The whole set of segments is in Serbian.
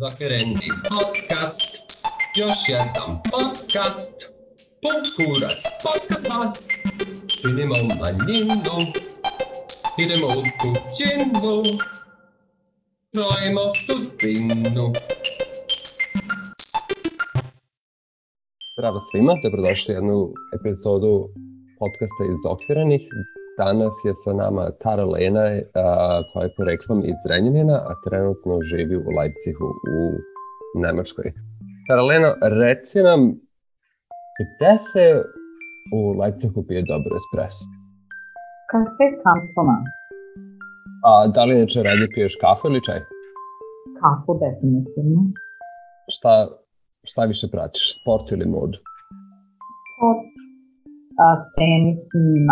Zakrendi podcast, još jedan podcast, pun kurac podcast, činimo manjinu, idemo u kućinu, trojimo sudbinu. Zdravo svima, dobrodošli u jednu epizodu podcasta iz Okviranih. Danas je sa nama Tara Lena, a, koja je poreklom iz Zrenjanina, a trenutno živi u Leipzigu u Nemačkoj. Tara Lena, reci nam gde se u Leipzigu pije dobar espresso? Kafe kantona. A da li inače radije piješ kafu ili čaj? Kafu definitivno. Šta, šta više pratiš, sport ili modu? Sport. A, tenis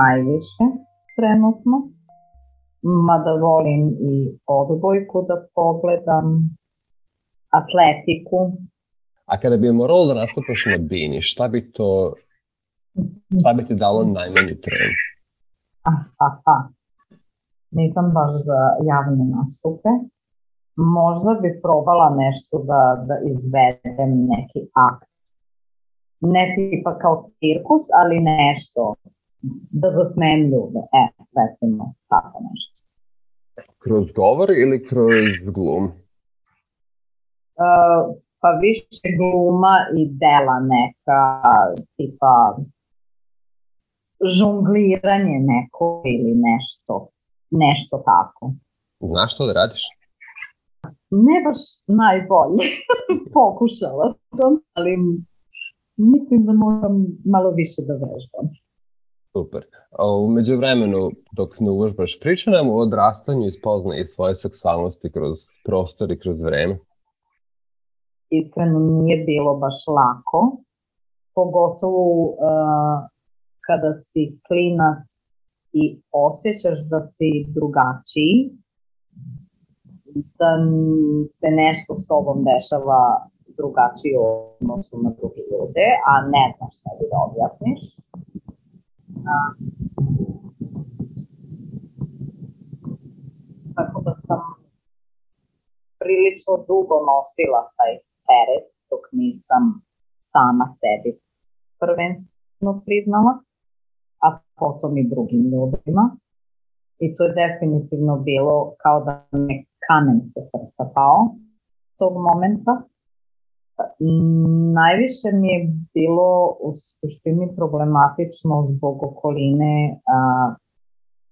najviše trenutno. Mada volim i odbojku da pogledam. Atletiku. A kada bi moralo da nastupaš na bini, šta bi to, šta bi ti dalo najmanji tren? Aha. Nisam baš za javne nastupe. Možda bi probala nešto da, da izvedem neki akt. Ne tipa kao cirkus, ali nešto. Da zasmejem ljude. E, recimo, tako nešto. Kroz govor ili kroz glum? Uh, pa više gluma i dela neka, tipa žongliranje neko ili nešto, nešto tako. Znaš što da radiš? Ne baš najbolje, pokušala sam, ali mislim da moram malo više da vežbam. Super. A umeđu vremenu, dok ne uvežbaš, priča nam o odrastanju i spoznaji svoje seksualnosti kroz prostor i kroz vreme. Iskreno nije bilo baš lako, pogotovo uh, kada si klinac i osjećaš da si drugačiji, da se nešto s tobom dešava drugačije u odnosu na druge ljude, a ne znaš sebi da objasniš. Tako da sam prilično dugo nosila taj teret dok nisam sama sebi prvenstveno priznala, a potom i drugim ljudima. I to je definitivno bilo kao da me kamen sa srca pao tog momenta. Najviše mi je bilo u suštini problematično zbog okoline a,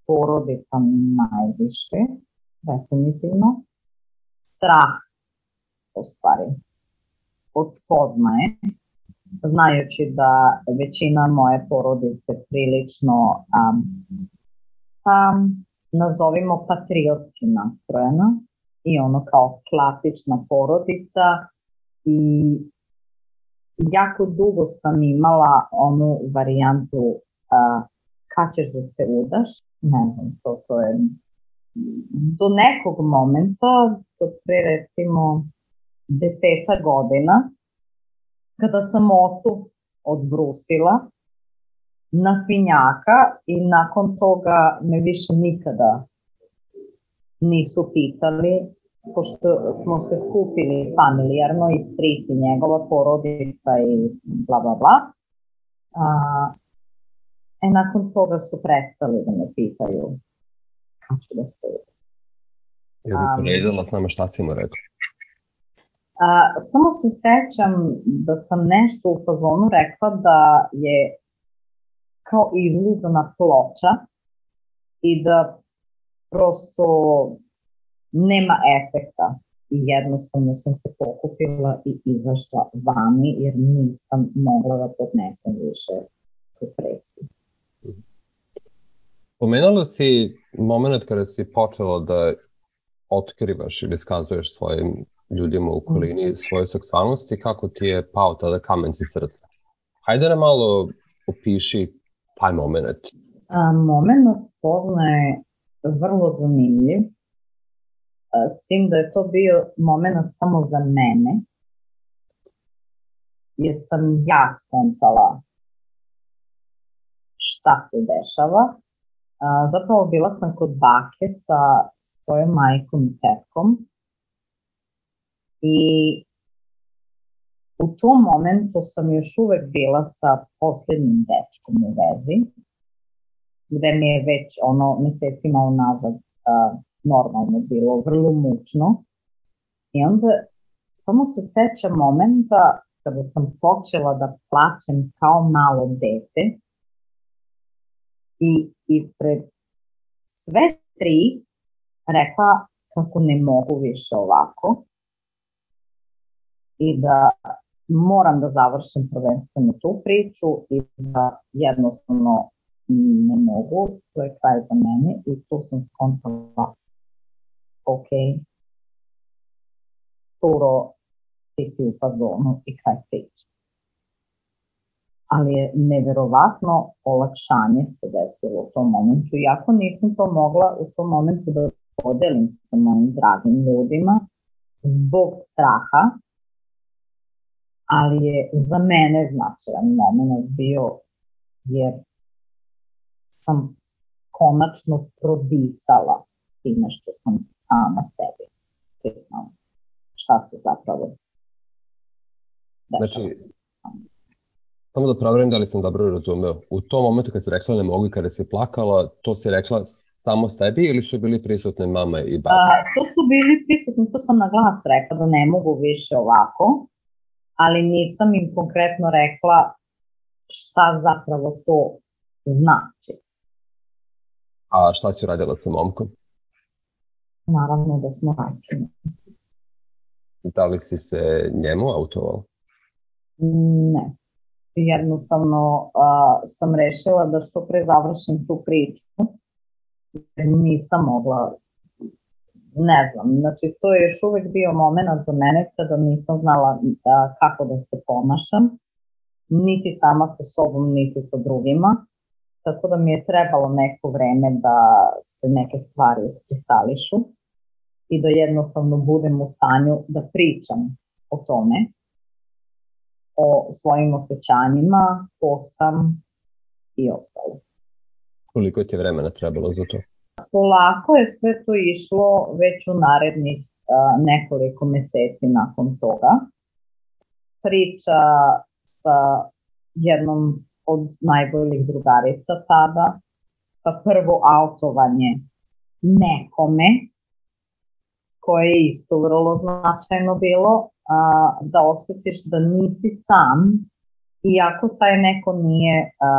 porodica najviše, definitivno. Strah, u stvari, od spoznaje, znajući da većina moje porodice prilično um, um, nazovimo patriotski nastrojena i ono kao klasična porodica i jako dugo sam imala onu varijantu uh, kad ćeš da se udaš, ne znam, to, to je do nekog momenta, do pre recimo deseta godina, kada sam otu odbrusila na pinjaka i nakon toga me više nikada nisu pitali, pošto smo se skupili familijarno i strit i njegova porodica i bla bla bla. A, e, nakon toga su prestali da me pitaju kako da se Je li poredila s nama šta si mu rekao? A, samo se sećam da sam nešto u fazonu rekla da je kao izlizana ploča i da prosto nema efekta i jednostavno sam se pokupila i izašla vani jer nisam mogla da podnesem više depresiju. Pomenula si moment kada si počela da otkrivaš ili skazuješ svojim ljudima u okolini svoje seksualnosti, kako ti je pao tada kamen sa srca. Hajde nam malo opiši taj moment. A, moment spoznaje vrlo zanimljiv, s tim da je to bio moment samo za mene, jer sam ja skontala šta se dešava. Zapravo bila sam kod bake sa svojom majkom i tetkom I u tom momentu sam još uvek bila sa poslednjim dečkom u vezi, gde mi je već ono mesecima unazad uh, normalno bilo, vrlo mučno. I onda samo se sećam momenta kada sam počela da plaćem kao malo dete. I ispred sve tri rekla kako ne mogu više ovako. I da moram da završim prvenstveno tu priču i da jednostavno ne mogu, to je kraj za mene i tu sam skontala ok, Turo, si u fazonu i kraj priče. Ali je neverovatno olakšanje se desilo u tom momentu, iako nisam to mogla u tom momentu da podelim sa mojim dragim ljudima zbog straha, ali je za mene značajan moment bio jer sam konačno prodisala time što sam sama sebi priznala šta se zapravo dešava. Znači, samo da proverim da li sam dobro razumeo. U tom momentu kad si rekla ne mogu i kada si plakala, to si rekla samo sebi ili su bili prisutne mama i baba? A, to su bili prisutni, to sam na glas rekla da ne mogu više ovako, ali nisam im konkretno rekla šta zapravo to znači. A šta si uradila sa momkom? Naravno da smo raskinuti. Da li si se njemu autovao? Ne. Jednostavno a, sam rešila da što pre završim tu priču. Nisam mogla ne znam, znači to je još uvek bio moment za mene kada nisam znala da, kako da se ponašam, niti sama sa sobom, niti sa drugima, tako da mi je trebalo neko vreme da se neke stvari iskristališu i da jednostavno budem u stanju da pričam o tome, o svojim osjećanjima, ko sam i ostalo. Koliko ti je vremena trebalo za to? Polako je sve to išlo već u narednih uh, nekoliko meseci nakon toga. Priča sa jednom od najboljih drugarica tada, pa prvo autovanje nekome, koje je isto vrlo značajno bilo, a, da osetiš da nisi sam, iako taj neko nije a,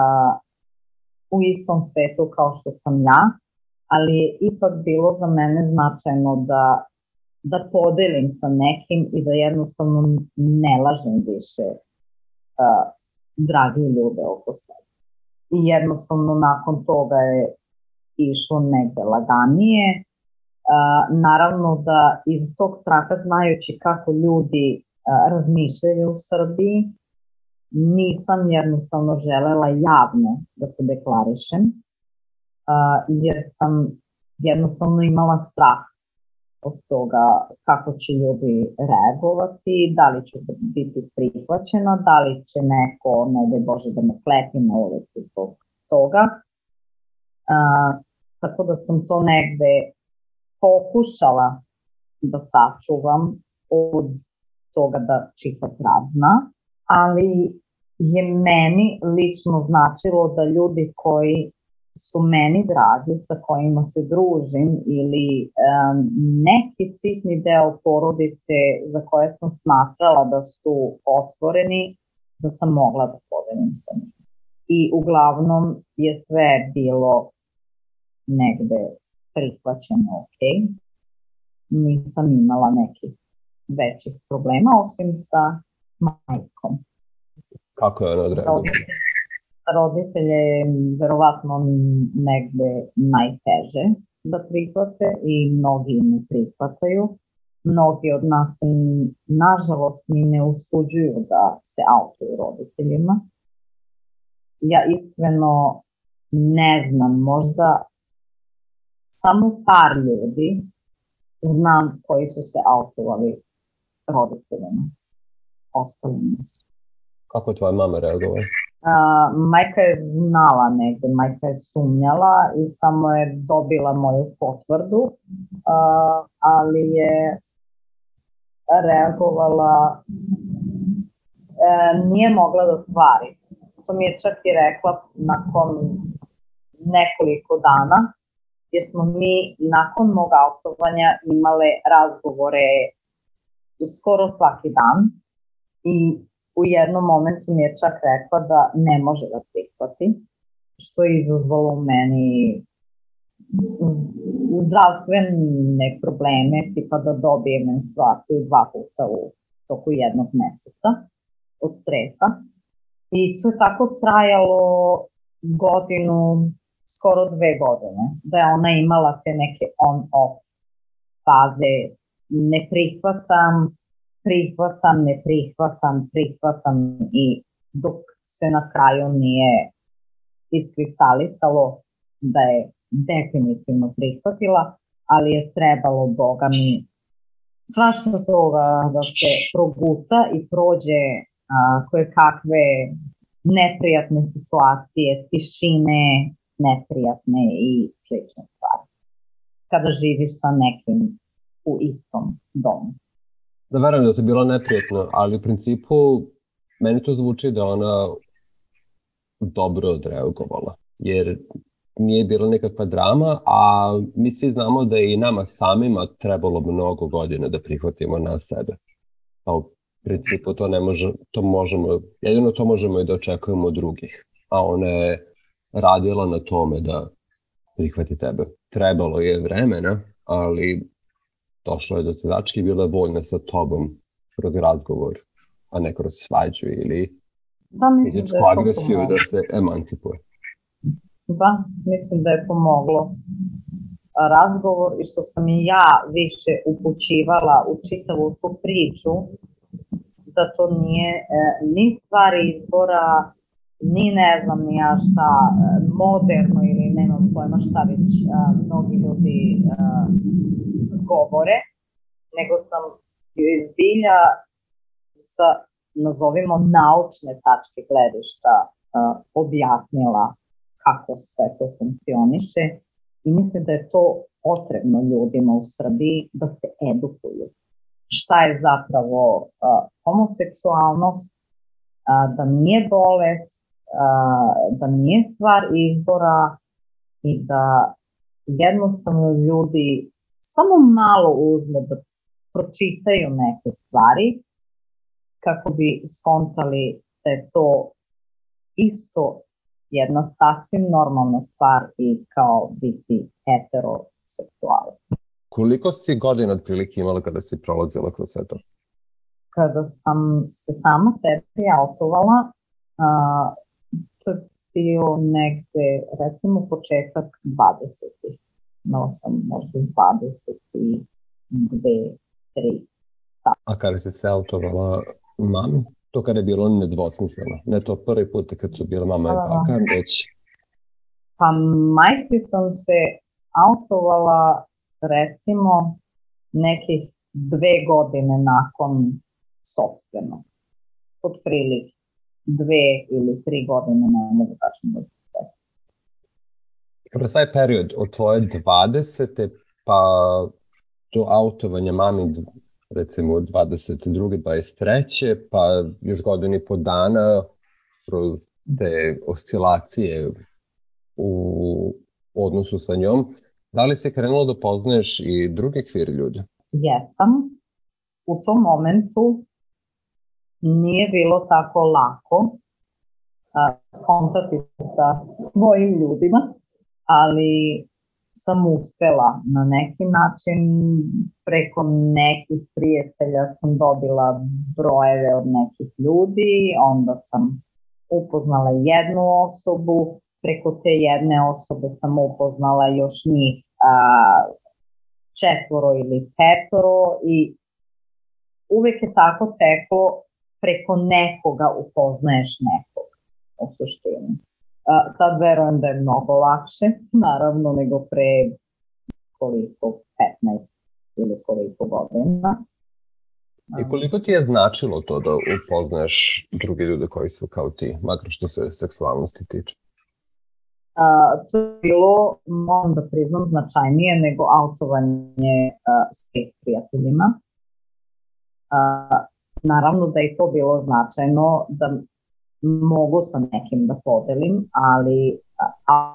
u istom svetu kao što sam ja, ali je ipak bilo za mene značajno da, da podelim sa nekim i da jednostavno ne lažem više a, dragi ljude oko sebe. I jednostavno nakon toga je išlo negde laganije, naravno da iz tog straha znajući kako ljudi razmišljaju u Srbiji, nisam jednostavno želela javno da se deklarišem, jer sam jednostavno imala strah od toga kako će ljudi reagovati, da li ću biti prihvaćena, da li će neko, ne da Bože, da me klepi na ulici zbog toga. A, tako da sam to negde pokušala da sačuvam od toga da čita prazna, ali je meni lično značilo da ljudi koji su meni dragi, sa kojima se družim ili um, neki sitni deo porodice za koje sam smatrala da su otvoreni, da sam mogla da podelim sa njim. I uglavnom je sve bilo negde prihvaćeno ok. Nisam imala nekih većih problema, osim sa majkom. Kako je ona odreagovala? Roditelje je verovatno negde najteže da prihvate i mnogi ne prihvataju. Mnogi od nas nažalost ni ne usuđuju da se autuju roditeljima. Ja iskreno ne znam, možda samo par ljudi znam koji su se autovali roditeljima. Ostali nisu. Kako je tvoja mama reagovala? Uh, majka je znala negde, majka je sumnjala i samo je dobila moju potvrdu, uh, ali je reagovala, e, nije mogla da stvari. To mi je čak i rekla nakon nekoliko dana, jer smo mi nakon mog autovanja imale razgovore skoro svaki dan i u jednom momentu mi je čak rekla da ne može da prihvati, što je izazvalo u meni zdravstvene probleme, tipa da dobije menstruaciju dva puta u toku jednog meseca od stresa. I to je tako trajalo godinu, skoro dve godine, da je ona imala te neke on-off faze, ne prihvatam, prihvatam, ne prihvatam, prihvatam i dok se na kraju nije iskristalisalo da je definitivno prihvatila, ali je trebalo, boga mi, svašta toga da se proguta i prođe a, koje kakve neprijatne situacije, tišine, neprijatne i slične stvari. Kada živiš sa nekim u istom domu. Da verujem da to je bilo neprijatno, ali u principu meni to zvuči da ona dobro odreagovala. Jer nije bila nekakva drama, a mi svi znamo da je i nama samima trebalo mnogo godina da prihvatimo na sebe. Pa u principu to ne može, to možemo, jedino to možemo i da očekujemo od drugih. A ona je radila na tome da prihvati tebe. Trebalo je vremena, ali došlo je do tačke i bila je voljna sa tobom kroz razgovor, a ne kroz svađu ili da, fizičku da agresiju da se emancipuje. Da, mislim da je pomoglo razgovor i što sam i ja više upućivala u čitavu tu priču, da to nije e, ni stvar izbora, ni ne znam ni ja šta, e, moderno ili nemam pojma šta već a, mnogi ljudi a, govore, nego sam izbilja sa, nazovimo, naučne tačke gledišta objasnila kako sve to funkcioniše i mislim da je to potrebno ljudima u Srbiji da se edukuju. Šta je zapravo homoseksualnost, da nije bolest, da nije stvar izbora i da jednostavno ljudi samo malo uzme da pročitaju neke stvari kako bi skontali da je to isto jedna sasvim normalna stvar i kao biti heteroseksualan. Koliko si godina otprilike imala kada si prolazila kroz sve to? Kada sam se sama sebi autovala, to je bio negde, recimo, početak 20. Imala sam možda 22, 3. A kada si se autovala mami? to kada je bilo nedvosmisleno. Ne to prvi put kad su bile mama i baka, već... Pa majke sam se autovala recimo nekih dve godine nakon sobstveno. Od prilike dve ili tri godine, ne mogu tačno da se Kroz taj period od tvoje 20. pa do autovanja mami recimo 22. 23. pa još godinu i po dana kroz te oscilacije u odnosu sa njom, da li se krenulo da poznaješ i druge queer ljude? Jesam. U tom momentu nije bilo tako lako skontati sa svojim ljudima, ali sam uspela. Na neki način preko nekih prijatelja sam dobila brojeve od nekih ljudi, onda sam upoznala jednu osobu, preko te jedne osobe sam upoznala još njih a, četvoro ili petoro i uvek je tako teklo preko nekoga upoznaješ nekog u suštini. A, sad verujem da je mnogo lakše, naravno, nego pre koliko, 15 ili koliko godina. I koliko ti je značilo to da upoznaš druge ljude koji su kao ti, makar što se seksualnosti tiče? A, to je bilo, moram da priznam, značajnije nego autovanje a, s prijateljima. Naravno da je to bilo značajno da mogu sa nekim da podelim, ali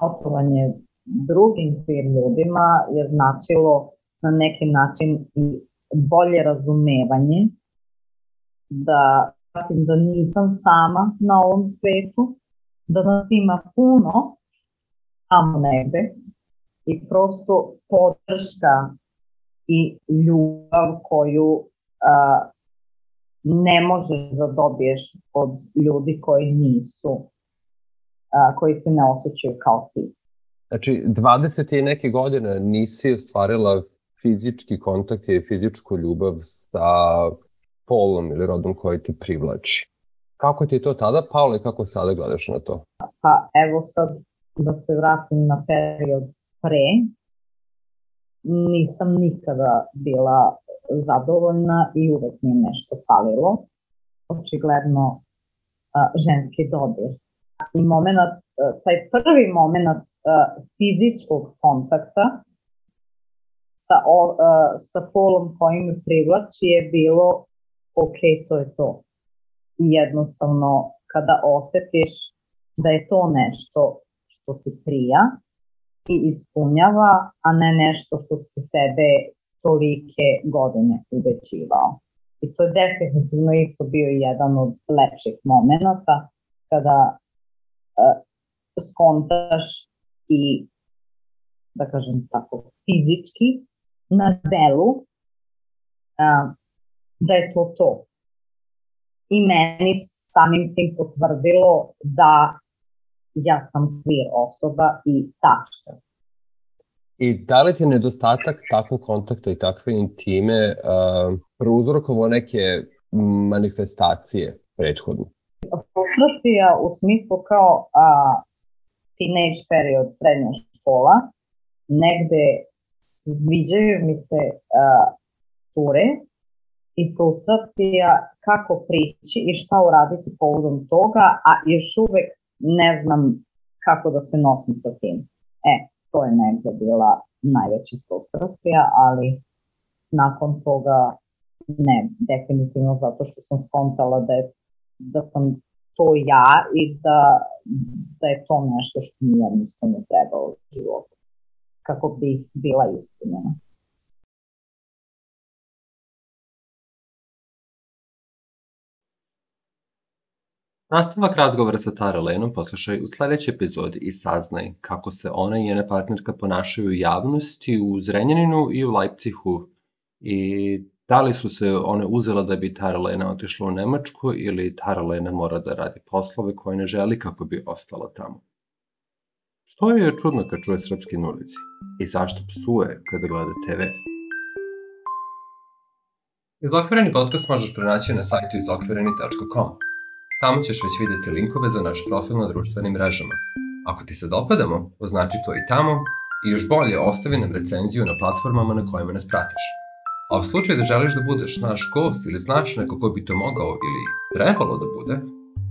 autovanje drugim queer ljudima je značilo na neki način i bolje razumevanje da da nisam sama na ovom svetu, da nas ima puno tamo negde i prosto podrška i ljubav koju a, ne možeš da dobiješ od ljudi koji nisu, a, koji se ne osjećaju kao ti. Znači, 20 i neke godine nisi ostvarila fizički kontakt i fizičku ljubav sa polom ili rodom koji te privlači. Kako ti je to tada palo i kako sada gledaš na to? Pa evo sad da se vratim na period pre. Nisam nikada bila zadovoljna i uvek mi nešto falilo. Očigledno ženski dodir. I moment, taj prvi moment fizičkog kontakta sa, o, sa polom koji me privlači je bilo ok, to je to. I jednostavno kada osetiš da je to nešto što ti prija i ispunjava, a ne nešto što se sebe tolike godine uvećivao. I to je definitivno isto bio jedan od lepših momenta kada uh, skontaš i da kažem tako fizički na delu uh, da je to to. I meni samim tim potvrdilo da ja sam queer osoba i tačka. I da li ti nedostatak takvog kontakta i takve intime uh, prouzrokovo neke manifestacije prethodno? Frustracija u smislu kao uh, teenage period, srednja škola, negde sviđaju mi se uh, ture i frustracija kako prići i šta uraditi povodom toga, a još uvek ne znam kako da se nosim sa tim. E, to je negde bila najveća frustracija, ali nakon toga ne, definitivno zato što sam skontala da, je, da sam to ja i da, da je to nešto što mi jednostavno treba u životu kako bi bila istinjena. Nastavak razgovora sa Tara Lenom poslušaj u sledećoj epizodi i saznaj kako se ona i njena partnerka ponašaju u javnosti u Zrenjaninu i u Leipzigu i da li su se one uzela da bi Tara Lena otišla u Nemačku ili Tara Lena mora da radi poslove koje ne želi kako bi ostala tamo. Što je čudno kad čuje srpski na ulici i zašto psuje kada gleda TV? Izokvireni podcast možeš pronaći na sajtu izokvireni.com. Tamo ćeš već videti linkove za naš profil na društvenim mrežama. Ako ti se dopadamo, označi to i tamo i još bolje ostavi nam recenziju na platformama na kojima nas pratiš. A u slučaju da želiš da budeš naš gost ili znaš neko ko bi to mogao ili trebalo da bude,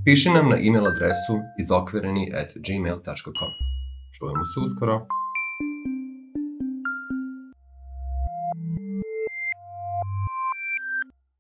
piši nam na e-mail adresu izokvereni at gmail.com. Čujemo se uskoro.